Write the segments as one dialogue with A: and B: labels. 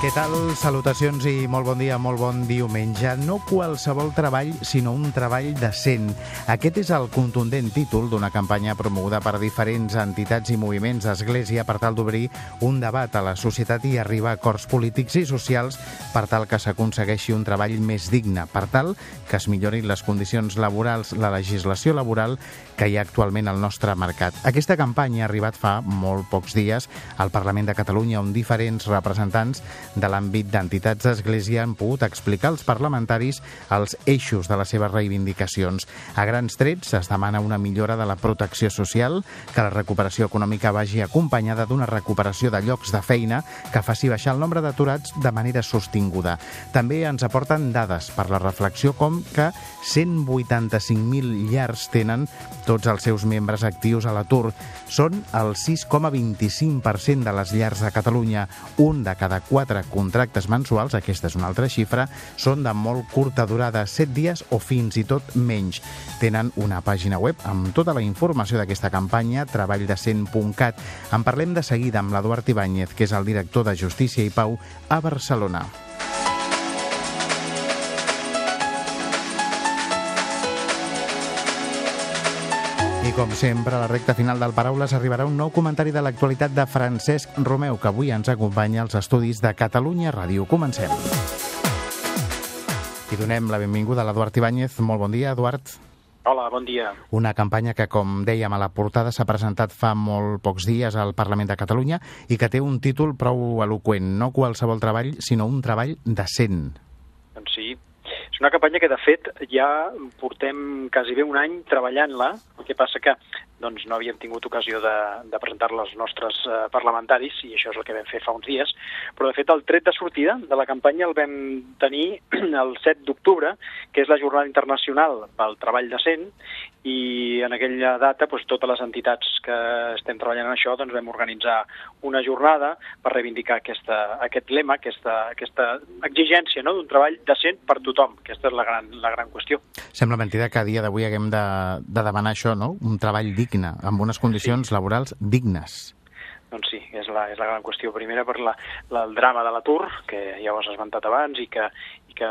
A: Què tal? Salutacions i molt bon dia, molt bon diumenge. No qualsevol treball, sinó un treball decent. Aquest és el contundent títol d'una campanya promoguda per diferents entitats i moviments d'Església per tal d'obrir un debat a la societat i arribar a acords polítics i socials per tal que s'aconsegueixi un treball més digne, per tal que es millorin les condicions laborals, la legislació laboral que hi ha actualment al nostre mercat. Aquesta campanya ha arribat fa molt pocs dies al Parlament de Catalunya, on diferents representants de l'àmbit d'entitats d'Església han pogut explicar als parlamentaris els eixos de les seves reivindicacions. A grans trets es demana una millora de la protecció social, que la recuperació econòmica vagi acompanyada d'una recuperació de llocs de feina que faci baixar el nombre d'aturats de manera sostinguda. També ens aporten dades per la reflexió com que 185.000 llars tenen tots els seus membres actius a l'atur. Són el 6,25% de les llars de Catalunya. Un de cada quatre contractes mensuals, aquesta és una altra xifra, són de molt curta durada, 7 dies o fins i tot menys. Tenen una pàgina web amb tota la informació d'aquesta campanya, treballdecent.cat. En parlem de seguida amb l'Eduard Ibáñez, que és el director de Justícia i Pau a Barcelona. I com sempre, a la recta final del Paraules arribarà un nou comentari de l'actualitat de Francesc Romeu, que avui ens acompanya als estudis de Catalunya Ràdio. Comencem. I donem la benvinguda a l'Eduard Ibáñez. Molt bon dia, Eduard.
B: Hola, bon dia.
A: Una campanya que, com dèiem a la portada, s'ha presentat fa molt pocs dies al Parlament de Catalunya i que té un títol prou eloqüent. No qualsevol treball, sinó un treball decent.
B: Doncs sí, una campanya que, de fet, ja portem quasi bé un any treballant-la, el que passa que doncs, no havíem tingut ocasió de, de presentar-la als nostres eh, parlamentaris, i això és el que vam fer fa uns dies, però, de fet, el tret de sortida de la campanya el vam tenir el 7 d'octubre, que és la Jornada Internacional pel Treball Decent, i en aquella data doncs, totes les entitats que estem treballant en això doncs, vam organitzar una jornada per reivindicar aquesta, aquest lema, aquesta, aquesta exigència no? d'un treball decent per tothom. Aquesta és la gran, la gran qüestió.
A: Sembla mentida que a dia d'avui haguem de, de demanar això, no? un treball digne, amb unes condicions sí. laborals dignes.
B: Doncs sí, és la, és la gran qüestió. Primera per la, la, el drama de l'atur, que ja ho has esmentat abans, i que, que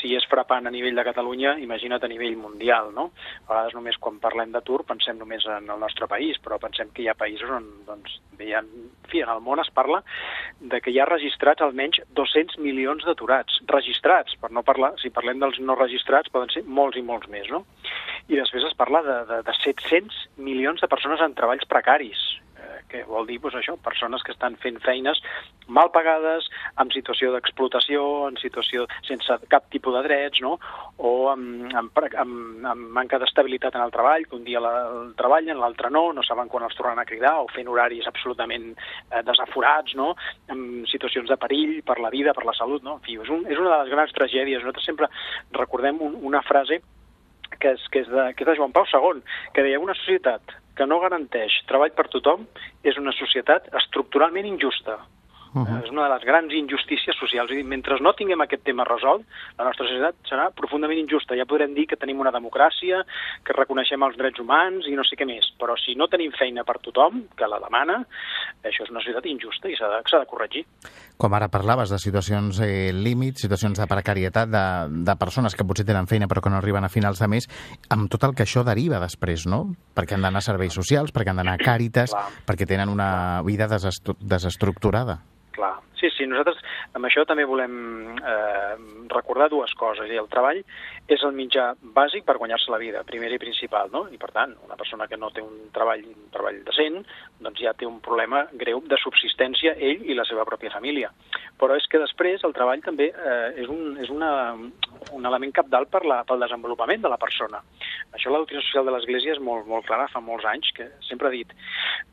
B: si és frapant a nivell de Catalunya, imagina't a nivell mundial, no? A vegades només quan parlem d'atur pensem només en el nostre país, però pensem que hi ha països on, doncs, ha, en fi, en el món es parla de que hi ha registrats almenys 200 milions d'aturats. Registrats, per no parlar, si parlem dels no registrats, poden ser molts i molts més, no? I després es parla de, de, de 700 milions de persones en treballs precaris que vol dir doncs, això, persones que estan fent feines mal pagades, en situació d'explotació, en situació sense cap tipus de drets, no? o amb, amb, amb, amb manca d'estabilitat en el treball, que un dia la, el treballen, l'altre no, no saben quan els tornen a cridar, o fent horaris absolutament eh, desaforats, no? en situacions de perill per la vida, per la salut. No? En fi, és, un, és una de les grans tragèdies. Nosaltres sempre recordem un, una frase que és, que, és de, que és de Joan Pau II, que deia una societat que no garanteix treball per tothom és una societat estructuralment injusta. Uh -huh. És una de les grans injustícies socials. I mentre no tinguem aquest tema resolt, la nostra societat serà profundament injusta. Ja podrem dir que tenim una democràcia, que reconeixem els drets humans i no sé què més. Però si no tenim feina per tothom, que la demana, això és una societat injusta i s'ha de, de corregir.
A: Com ara parlaves de situacions eh, límits, situacions de precarietat, de, de persones que potser tenen feina però que no arriben a finals de mes, amb tot el que això deriva després, no? Perquè han d'anar a serveis socials, perquè han d'anar a càritas, perquè tenen una vida desestru desestructurada.
B: Clar. Sí, sí, nosaltres amb això també volem eh, recordar dues coses. El treball és el mitjà bàsic per guanyar-se la vida, primer i principal, no? I per tant, una persona que no té un treball, un treball decent, doncs ja té un problema greu de subsistència ell i la seva pròpia família. Però és que després el treball també eh, és, un, és una, un element capdalt per la, pel desenvolupament de la persona. Això la doctrina social de l'Església és molt, molt clara fa molts anys, que sempre ha dit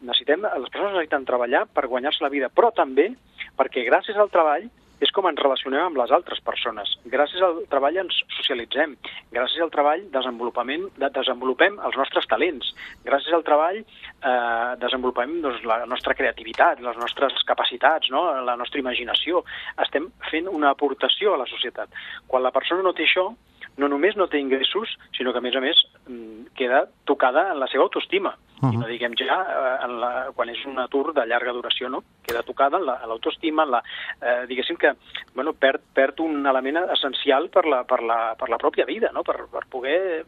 B: necessitem, les persones necessiten treballar per guanyar-se la vida, però també perquè gràcies al treball és com ens relacionem amb les altres persones. Gràcies al treball ens socialitzem, gràcies al treball desenvolupament, de, desenvolupem els nostres talents, gràcies al treball eh, desenvolupem doncs, la nostra creativitat, les nostres capacitats, no? la nostra imaginació. Estem fent una aportació a la societat. Quan la persona no té això, no només no té ingressos, sinó que, a més a més, mm, queda tocada en la seva autoestima. Uh -huh. I no diguem ja eh, en la, quan és un atur de llarga duració, no? Queda tocada l'autoestima, la, la, eh, diguéssim que bueno, perd, perd un element essencial per la, per la, per la pròpia vida, no? per, per poder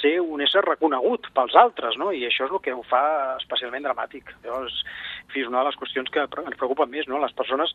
B: ser un ésser reconegut pels altres, no? i això és el que ho fa especialment dramàtic. Llavors, fi, és una de les qüestions que ens preocupen més, no? les persones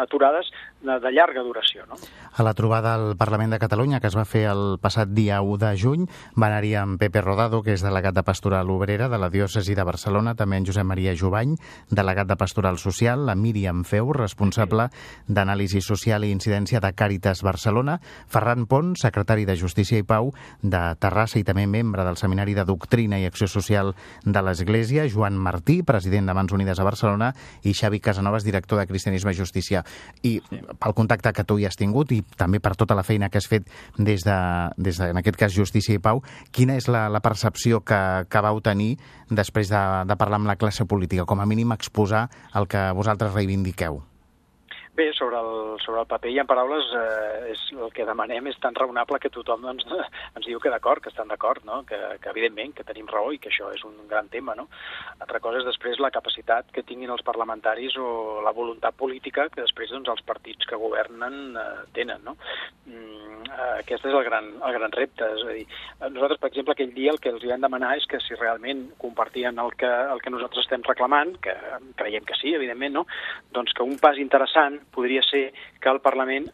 B: aturades de, de llarga duració. No?
A: A la trobada al Parlament de Catalunya, que es va fer el passat dia 1 de juny, va anar-hi amb Pepe Rodado, que és delegat de Pastoral Obrera de la diòcesi de Barcelona, també en Josep Maria Jovany, delegat de Pastoral Social, la Míriam Feu, responsable d'Anàlisi Social i Incidència de Càritas Barcelona, Ferran Pont, secretari de Justícia i Pau de Terrassa i també membre del Seminari de Doctrina i Acció Social de l'Església, Joan Martí, president de Mans Unides a Barcelona, i Xavi Casanovas, director de Cristianisme i Justícia. I pel contacte que tu hi has tingut i també per tota la feina que has fet des de, des de en aquest cas, Justícia i Pau, quina és la, la percepció que, que vau tenir després de, de parlar amb la classe política, com a mínim exposar el que vosaltres reivindiqueu?
B: Bé, sobre el, sobre el paper i en paraules, eh, és el que demanem és tan raonable que tothom doncs, ens diu que d'acord, que estan d'acord, no? que, que evidentment que tenim raó i que això és un gran tema. No? Altra cosa és després la capacitat que tinguin els parlamentaris o la voluntat política que després doncs, els partits que governen eh, tenen. No? Mm, eh, aquest és el gran, el gran repte. És a dir, nosaltres, per exemple, aquell dia el que els vam demanar és que si realment compartien el que, el que nosaltres estem reclamant, que creiem que sí, evidentment, no? doncs que un pas interessant podria ser que el Parlament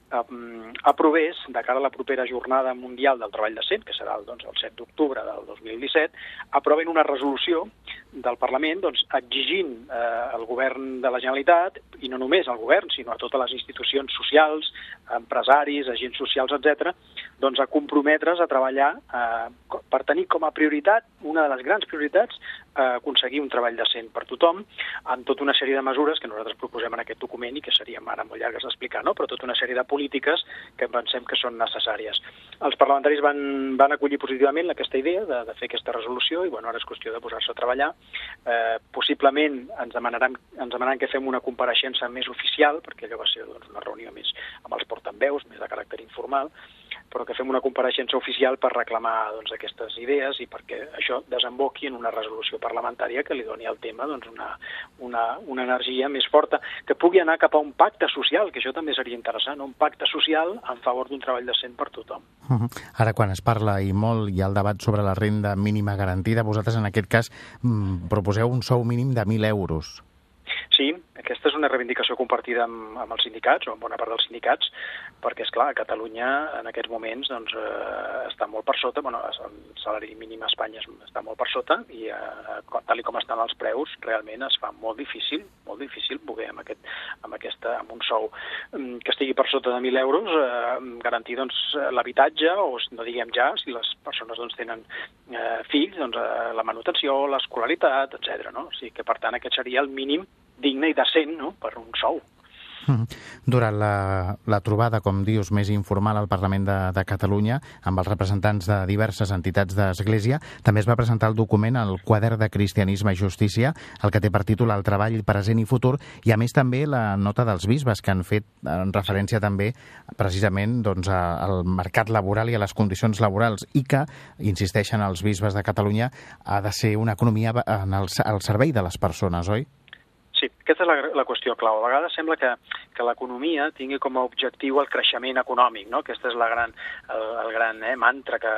B: aprovés, de cara a la propera jornada mundial del treball decent, que serà doncs, el 7 d'octubre del 2017, aproven una resolució del Parlament doncs, exigint eh, al govern de la Generalitat, i no només al govern, sinó a totes les institucions socials, empresaris, agents socials, etc, doncs, a comprometre's a treballar eh, per tenir com a prioritat, una de les grans prioritats, eh, aconseguir un treball decent per tothom, amb tota una sèrie de mesures que nosaltres proposem en aquest document i que serien ara molt llargues d'explicar, no? però tota una sèrie de polítiques que pensem que són necessàries. Els parlamentaris van, van acollir positivament aquesta idea de, de fer aquesta resolució i bueno, ara és qüestió de posar-se a treballar. Eh, possiblement ens demanaran, ens demanaran que fem una compareixença més oficial, perquè allò va ser doncs, una reunió més amb els portaveus, més de caràcter informal, però que fem una compareixença oficial per reclamar doncs, aquestes idees i perquè això desemboqui en una resolució parlamentària que li doni al tema doncs, una, una, una energia més forta, que pugui anar cap a un pacte social, que això també seria interessant, un pacte social en favor d'un treball decent per tothom.
A: Uh -huh. Ara, quan es parla i molt hi ha el debat sobre la renda mínima garantida, vosaltres en aquest cas mm, proposeu un sou mínim de 1.000 euros.
B: Sí, aquesta és una reivindicació compartida amb, amb els sindicats, o amb bona part dels sindicats, perquè, és clar, Catalunya en aquests moments doncs, eh, està molt per sota, bueno, el salari mínim a Espanya està molt per sota, i eh, tal com estan els preus, realment es fa molt difícil, molt difícil poder amb, aquest, amb, aquesta, amb un sou mm, que estigui per sota de 1.000 euros eh, garantir doncs, l'habitatge, o no diguem ja, si les persones doncs, tenen eh, fills, doncs, eh, la manutenció, l'escolaritat, etc. No? O sigui que, per tant, aquest seria el mínim digne i decent no? per un sou.
A: Mhm. Durant la, la trobada, com dius, més informal al Parlament de, de Catalunya, amb els representants de diverses entitats d'Església, també es va presentar el document el Quadern de Cristianisme i Justícia, el que té per títol El treball present i futur, i a més també la nota dels bisbes, que han fet en referència també precisament doncs, al mercat laboral i a les condicions laborals, i que, insisteixen els bisbes de Catalunya, ha de ser una economia en el, al servei de les persones, oi?
B: Sí, aquesta és la, la qüestió clau. A vegades sembla que, que l'economia tingui com a objectiu el creixement econòmic, no? Aquesta és la gran, el, el gran eh, mantra que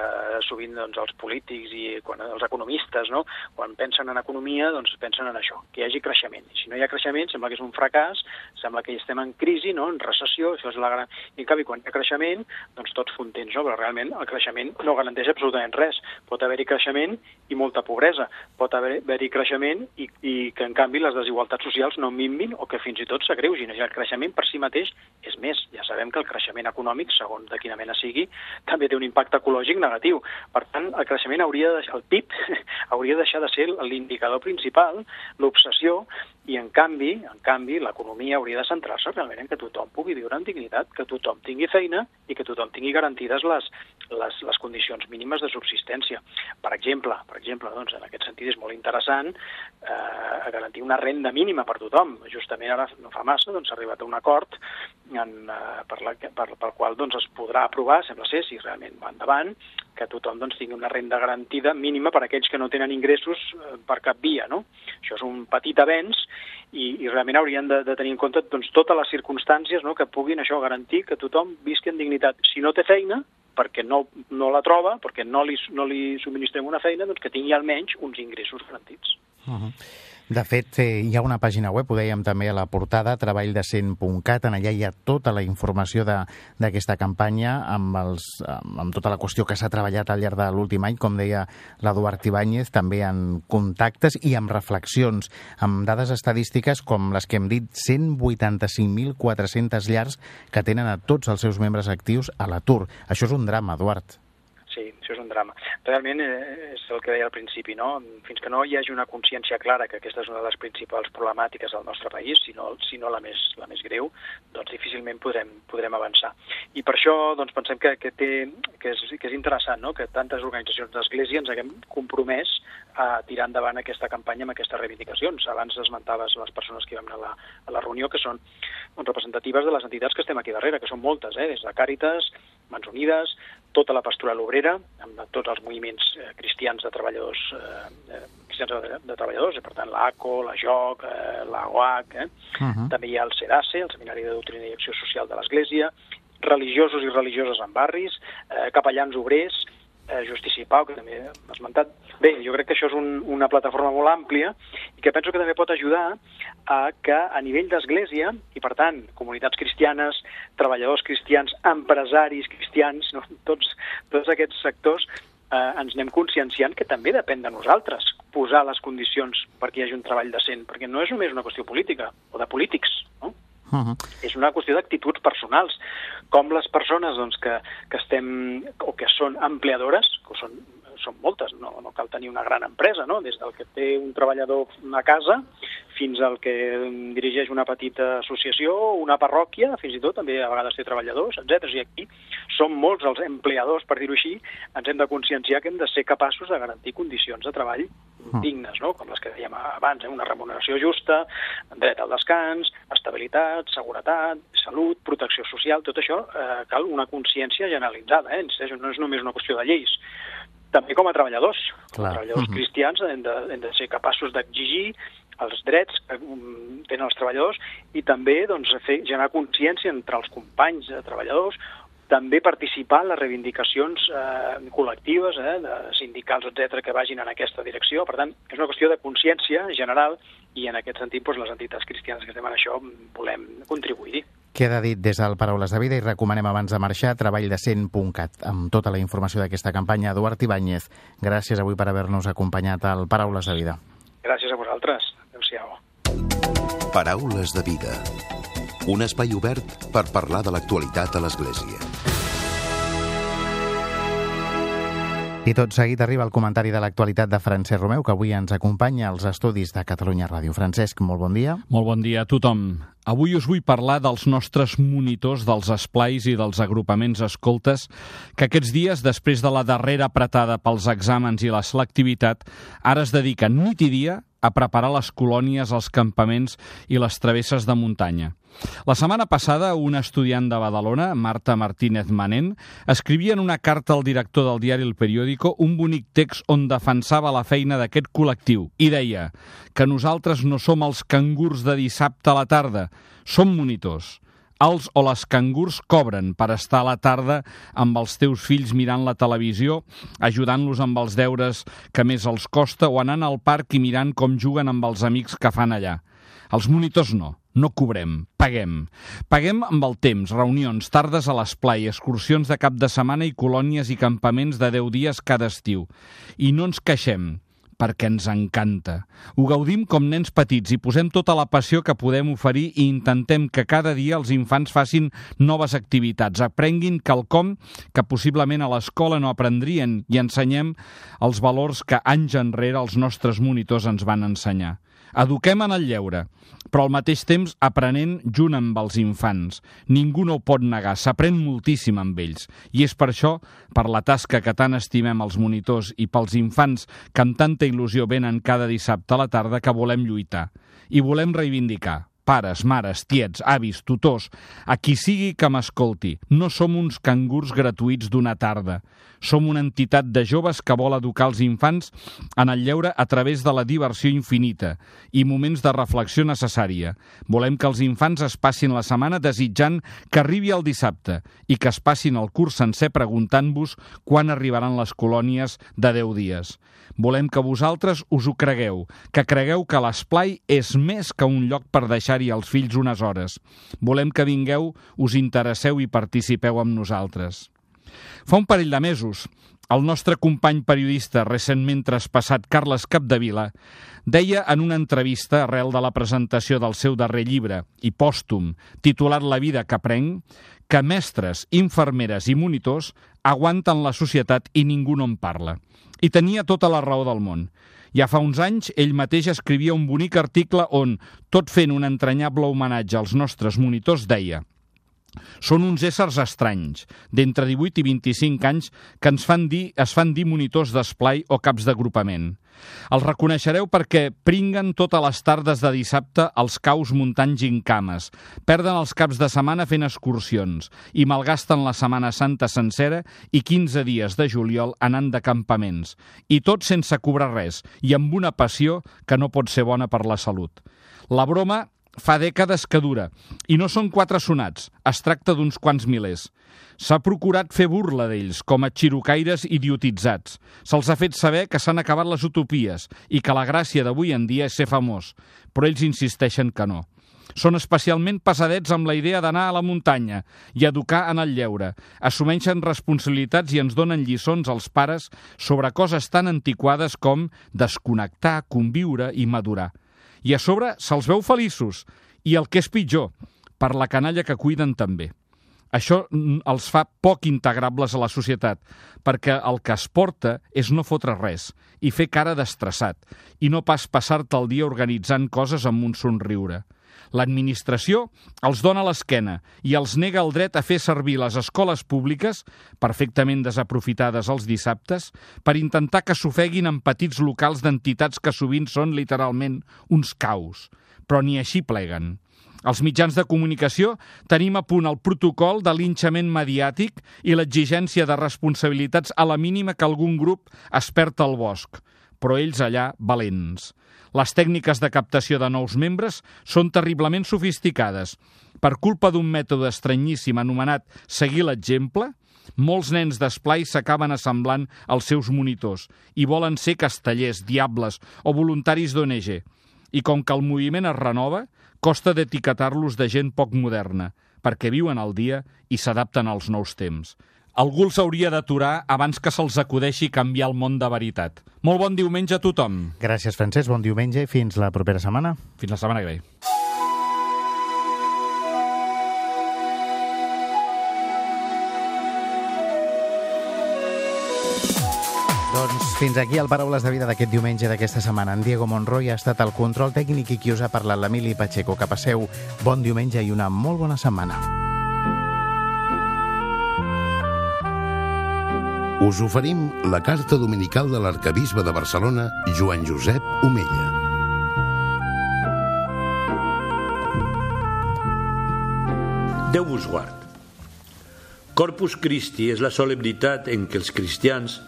B: sovint doncs, els polítics i quan, els economistes, no? quan pensen en economia, doncs pensen en això, que hi hagi creixement. I si no hi ha creixement, sembla que és un fracàs, sembla que hi estem en crisi, no? en recessió, això és la gran... I en canvi, quan hi ha creixement, doncs tots contents, no? però realment el creixement no garanteix absolutament res. Pot haver-hi creixement i molta pobresa. Pot haver-hi creixement i, i que, en canvi, les desigualtats socials no minvin o que fins i tot s'agreugin. El creixement per si mateix és més. Ja sabem que el creixement econòmic, segons de quina mena sigui, també té un impacte ecològic negatiu. Per tant, el creixement hauria de el PIB hauria de deixar de ser l'indicador principal, l'obsessió, I en canvi, en canvi, l'economia hauria de centrar-se realment en que tothom pugui viure amb dignitat, que tothom tingui feina i que tothom tingui garantides les, les, les condicions mínimes de subsistència. Per exemple, per exemple doncs, en aquest sentit és molt interessant eh, garantir una renda mínima per tothom. Justament ara no fa massa doncs, arribat a un acord en, eh, per la, per, pel qual doncs, es podrà aprovar, sembla ser, si realment va endavant, que tothom doncs, tingui una renda garantida mínima per a aquells que no tenen ingressos eh, per cap via. No? Això és un petit avenç i, i realment haurien de, de tenir en compte doncs, totes les circumstàncies no, que puguin això garantir que tothom visqui en dignitat. Si no té feina, perquè no, no la troba, perquè no li, no li subministrem una feina, doncs que tingui almenys uns ingressos garantits. Uh -huh.
A: De fet, eh, hi ha una pàgina web, ho dèiem també a la portada, treballdecent.cat, en allà hi ha tota la informació d'aquesta campanya amb, els, amb tota la qüestió que s'ha treballat al llarg de l'últim any, com deia l'Eduard Ibáñez, també en contactes i amb reflexions, amb dades estadístiques com les que hem dit, 185.400 llars que tenen a tots els seus membres actius a l'atur. Això és un drama, Eduard.
B: Això és un drama. Realment eh, és el que deia al principi, no? Fins que no hi hagi una consciència clara que aquesta és una de les principals problemàtiques del nostre país, si no, si no la, més, la més greu, doncs difícilment podrem, podrem avançar. I per això doncs, pensem que, que, té, que, és, que és interessant no? que tantes organitzacions d'Església ens haguem compromès a tirar endavant aquesta campanya amb aquestes reivindicacions. Abans esmentaves les persones que vam anar a la, a la reunió, que són representatives de les entitats que estem aquí darrere, que són moltes, eh? des de Càritas, Mans Unides, tota la pastoral obrera, amb tots els moviments eh, cristians de treballadors, eh, eh cristians de, de treballadors, i per tant l'ACO, la JOC, eh, la OAC, eh? uh -huh. també hi ha el SEDACE, el Seminari de Doctrina i Acció Social de l'Església, religiosos i religioses en barris, eh, capellans obrers, eh, Justici i Pau, que també ha esmentat. Bé, jo crec que això és un, una plataforma molt àmplia i que penso que també pot ajudar a que a nivell d'església, i per tant, comunitats cristianes, treballadors cristians, empresaris cristians, no? tots, tots aquests sectors, eh, ens anem conscienciant que també depèn de nosaltres posar les condicions perquè hi hagi un treball decent, perquè no és només una qüestió política o de polítics, no? Uh -huh. És una qüestió d'actituds personals. Com les persones doncs, que, que estem o que són empleadores, que són són moltes, no, no cal tenir una gran empresa, no? des del que té un treballador a casa fins al que dirigeix una petita associació, una parròquia, fins i tot també a vegades té treballadors, etc. I aquí som molts els empleadors, per dir-ho així, ens hem de conscienciar que hem de ser capaços de garantir condicions de treball mm. dignes, no? com les que dèiem abans, eh? una remuneració justa, dret al descans, estabilitat, seguretat, salut, protecció social, tot això eh, cal una consciència generalitzada, eh? no és només una qüestió de lleis, també com a treballadors. Com a treballadors mhm. -huh. cristians hem de, hem de ser capaços d'exigir els drets que um, tenen els treballadors i també doncs, fer, generar consciència entre els companys de treballadors també participar en les reivindicacions eh, col·lectives, eh, de sindicals, etc que vagin en aquesta direcció. Per tant, és una qüestió de consciència general i en aquest sentit doncs, les entitats cristianes que estem en això volem contribuir-hi.
A: Queda dit des del Paraules de Vida i recomanem abans de marxar treballdecent.cat amb tota la informació d'aquesta campanya. Eduard Ibáñez, gràcies avui per haver-nos acompanyat al Paraules de Vida.
B: Gràcies a vosaltres. Adéu-siau.
C: Paraules de Vida. Un espai obert per parlar de l'actualitat a l'Església.
A: I tot seguit arriba el comentari de l'actualitat de Francesc Romeu, que avui ens acompanya als estudis de Catalunya Ràdio. Francesc, molt bon dia.
D: Molt bon dia a tothom. Avui us vull parlar dels nostres monitors dels esplais i dels agrupaments escoltes que aquests dies, després de la darrera apretada pels exàmens i la selectivitat, ara es dediquen nit i dia a preparar les colònies, els campaments i les travesses de muntanya. La setmana passada, una estudiant de Badalona, Marta Martínez Manent, escrivia en una carta al director del diari El Periódico un bonic text on defensava la feina d'aquest col·lectiu i deia que nosaltres no som els cangurs de dissabte a la tarda, som monitors. Els o les cangurs cobren per estar a la tarda amb els teus fills mirant la televisió, ajudant-los amb els deures que més els costa o anant al parc i mirant com juguen amb els amics que fan allà. Els monitors no, no cobrem, paguem. Paguem amb el temps, reunions, tardes a l'esplai, excursions de cap de setmana i colònies i campaments de 10 dies cada estiu. I no ens queixem, perquè ens encanta. Ho gaudim com nens petits i posem tota la passió que podem oferir i intentem que cada dia els infants facin noves activitats, aprenguin quelcom que possiblement a l'escola no aprendrien i ensenyem els valors que anys enrere els nostres monitors ens van ensenyar. Eduquem en el lleure, però al mateix temps aprenent junt amb els infants. Ningú no ho pot negar, s'aprèn moltíssim amb ells. I és per això, per la tasca que tant estimem els monitors i pels infants que amb tanta il·lusió venen cada dissabte a la tarda que volem lluitar. I volem reivindicar pares, mares, tiets, avis, tutors, a qui sigui que m'escolti. No som uns cangurs gratuïts d'una tarda. Som una entitat de joves que vol educar els infants en el lleure a través de la diversió infinita i moments de reflexió necessària. Volem que els infants es passin la setmana desitjant que arribi el dissabte i que es passin el curs sencer preguntant-vos quan arribaran les colònies de 10 dies. Volem que vosaltres us ho cregueu, que cregueu que l'esplai és més que un lloc per deixar-hi els fills unes hores. Volem que vingueu, us interesseu i participeu amb nosaltres. Fa un parell de mesos, el nostre company periodista recentment traspassat Carles Capdevila deia en una entrevista arrel de la presentació del seu darrer llibre i pòstum, titulat La vida que prenc, que mestres, infermeres i monitors aguanten la societat i ningú no en parla. I tenia tota la raó del món. Ja fa uns anys, ell mateix escrivia un bonic article on, tot fent un entranyable homenatge als nostres monitors, deia són uns éssers estranys, d'entre 18 i 25 anys, que ens fan dir, es fan dir monitors d'esplai o caps d'agrupament. Els reconeixereu perquè pringuen totes les tardes de dissabte als caus muntant gincames, perden els caps de setmana fent excursions i malgasten la Setmana Santa sencera i 15 dies de juliol anant de campaments, i tot sense cobrar res i amb una passió que no pot ser bona per la salut. La broma fa dècades que dura, i no són quatre sonats, es tracta d'uns quants milers. S'ha procurat fer burla d'ells, com a xirocaires idiotitzats. Se'ls ha fet saber que s'han acabat les utopies i que la gràcia d'avui en dia és ser famós, però ells insisteixen que no. Són especialment pesadets amb la idea d'anar a la muntanya i educar en el lleure. Assumeixen responsabilitats i ens donen lliçons als pares sobre coses tan antiquades com desconnectar, conviure i madurar i a sobre se'ls veu feliços i el que és pitjor, per la canalla que cuiden també. Això els fa poc integrables a la societat, perquè el que es porta és no fotre res i fer cara d'estressat, i no pas passar-te el dia organitzant coses amb un somriure. L'administració els dona l'esquena i els nega el dret a fer servir les escoles públiques, perfectament desaprofitades els dissabtes, per intentar que s'ofeguin en petits locals d'entitats que sovint són literalment uns caus. Però ni així pleguen. Els mitjans de comunicació tenim a punt el protocol de linxament mediàtic i l'exigència de responsabilitats a la mínima que algun grup es perd al bosc, però ells allà valents. Les tècniques de captació de nous membres són terriblement sofisticades. Per culpa d'un mètode estranyíssim anomenat seguir l'exemple, molts nens d'esplai s'acaben assemblant als seus monitors i volen ser castellers, diables o voluntaris d'ONG. I com que el moviment es renova, costa d'etiquetar-los de gent poc moderna, perquè viuen al dia i s'adapten als nous temps. Algú els hauria d'aturar abans que se'ls acudeixi canviar el món de veritat. Molt bon diumenge a tothom.
A: Gràcies, Francesc. Bon diumenge i fins la propera setmana.
D: Fins la setmana que ve.
A: Doncs fins aquí el Paraules de Vida d'aquest diumenge d'aquesta setmana. En Diego Monroy ha estat el control tècnic i qui us ha parlat l'Emili Pacheco. Que passeu bon diumenge i una molt bona setmana.
C: Us oferim la carta dominical de l'arcabisbe de Barcelona, Joan Josep Omella.
E: Déu vos guard. Corpus Christi és la solemnitat en què els cristians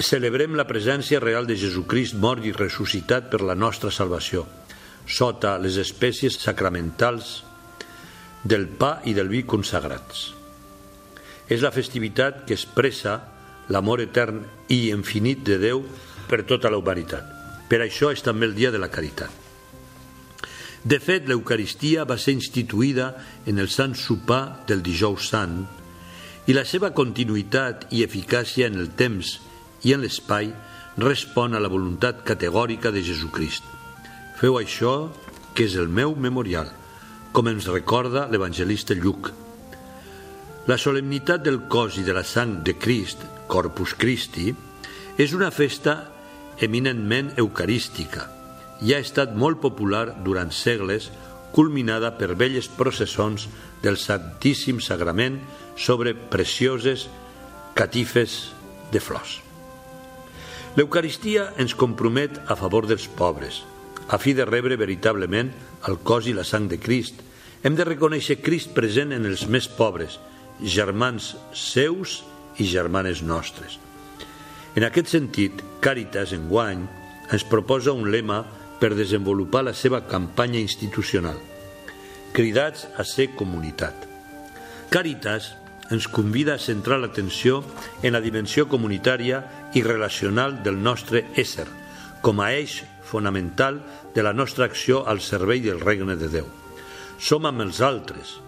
E: celebrem la presència real de Jesucrist mort i ressuscitat per la nostra salvació, sota les espècies sacramentals del pa i del vi consagrats. És la festivitat que expressa l'amor etern i infinit de Déu per tota la humanitat. Per això és també el dia de la caritat. De fet, l'Eucaristia va ser instituïda en el Sant Sopar del Dijous Sant i la seva continuïtat i eficàcia en el temps i en l'espai respon a la voluntat categòrica de Jesucrist. Feu això, que és el meu memorial, com ens recorda l'evangelista Lluc, la solemnitat del cos i de la sang de Crist, Corpus Christi, és una festa eminentment eucarística i ha estat molt popular durant segles, culminada per velles processons del Santíssim Sagrament sobre precioses catifes de flors. L'Eucaristia ens compromet a favor dels pobres, a fi de rebre veritablement el cos i la sang de Crist. Hem de reconèixer Crist present en els més pobres, germans seus i germanes nostres. En aquest sentit, Càritas, enguany, ens proposa un lema per desenvolupar la seva campanya institucional. Cridats a ser comunitat. Càritas ens convida a centrar l'atenció en la dimensió comunitària i relacional del nostre ésser, com a eix fonamental de la nostra acció al servei del regne de Déu. Som amb els altres.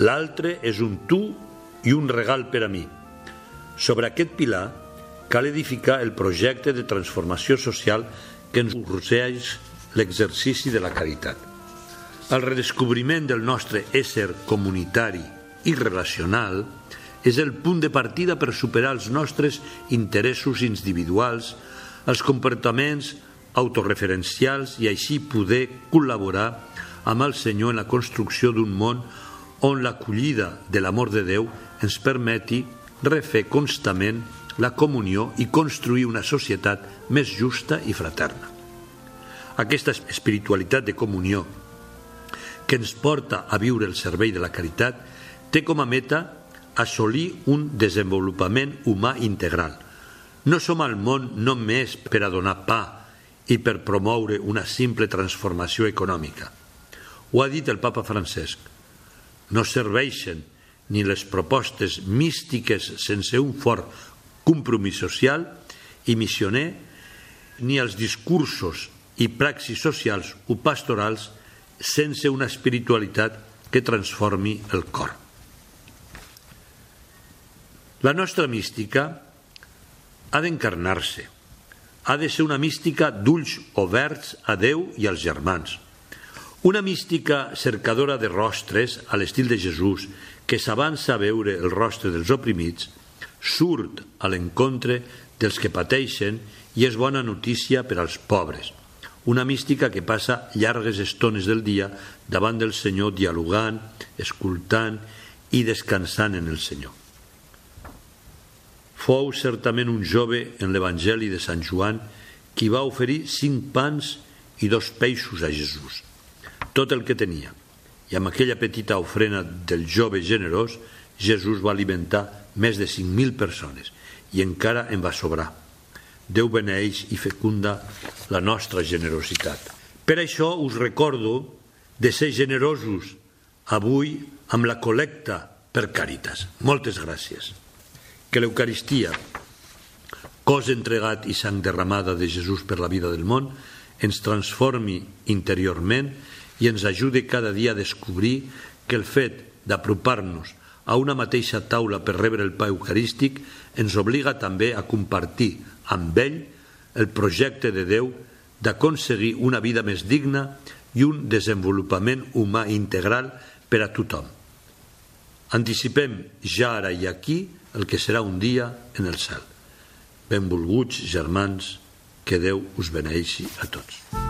E: L'altre és un tu i un regal per a mi. Sobre aquest pilar cal edificar el projecte de transformació social que ens urgeix l'exercici de la caritat. El redescobriment del nostre ésser comunitari i relacional és el punt de partida per superar els nostres interessos individuals, els comportaments autorreferencials i així poder col·laborar amb el Senyor en la construcció d'un món on l'acollida de l'amor de Déu ens permeti refer constament la comunió i construir una societat més justa i fraterna. Aquesta espiritualitat de comunió que ens porta a viure el servei de la caritat té com a meta assolir un desenvolupament humà integral. No som al món només per a donar pa i per promoure una simple transformació econòmica. Ho ha dit el papa Francesc. No serveixen ni les propostes místiques sense un fort compromís social i missioner, ni els discursos i praxis socials o pastorals sense una espiritualitat que transformi el cor. La nostra mística ha d'encarnar-se, ha de ser una mística d'ulls oberts a Déu i als germans. Una mística cercadora de rostres a l'estil de Jesús, que s'avança a veure el rostre dels oprimits, surt a l'encontre dels que pateixen i és bona notícia per als pobres. Una mística que passa llargues estones del dia davant del Senyor dialogant, escoltant i descansant en el Senyor. Fou certament un jove en l'Evangeli de Sant Joan qui va oferir cinc pans i dos peixos a Jesús, tot el que tenia. I amb aquella petita ofrena del jove generós, Jesús va alimentar més de 5.000 persones i encara en va sobrar. Déu beneix i fecunda la nostra generositat. Per això us recordo de ser generosos avui amb la col·lecta per Càritas. Moltes gràcies que l'Eucaristia, cos entregat i sang derramada de Jesús per la vida del món, ens transformi interiorment i ens ajude cada dia a descobrir que el fet d'apropar-nos a una mateixa taula per rebre el pa eucarístic ens obliga també a compartir amb ell el projecte de Déu d'aconseguir una vida més digna i un desenvolupament humà integral per a tothom. Anticipem ja ara i aquí el que serà un dia en el cel. Benvolguts germans, que Déu us beneixi a tots.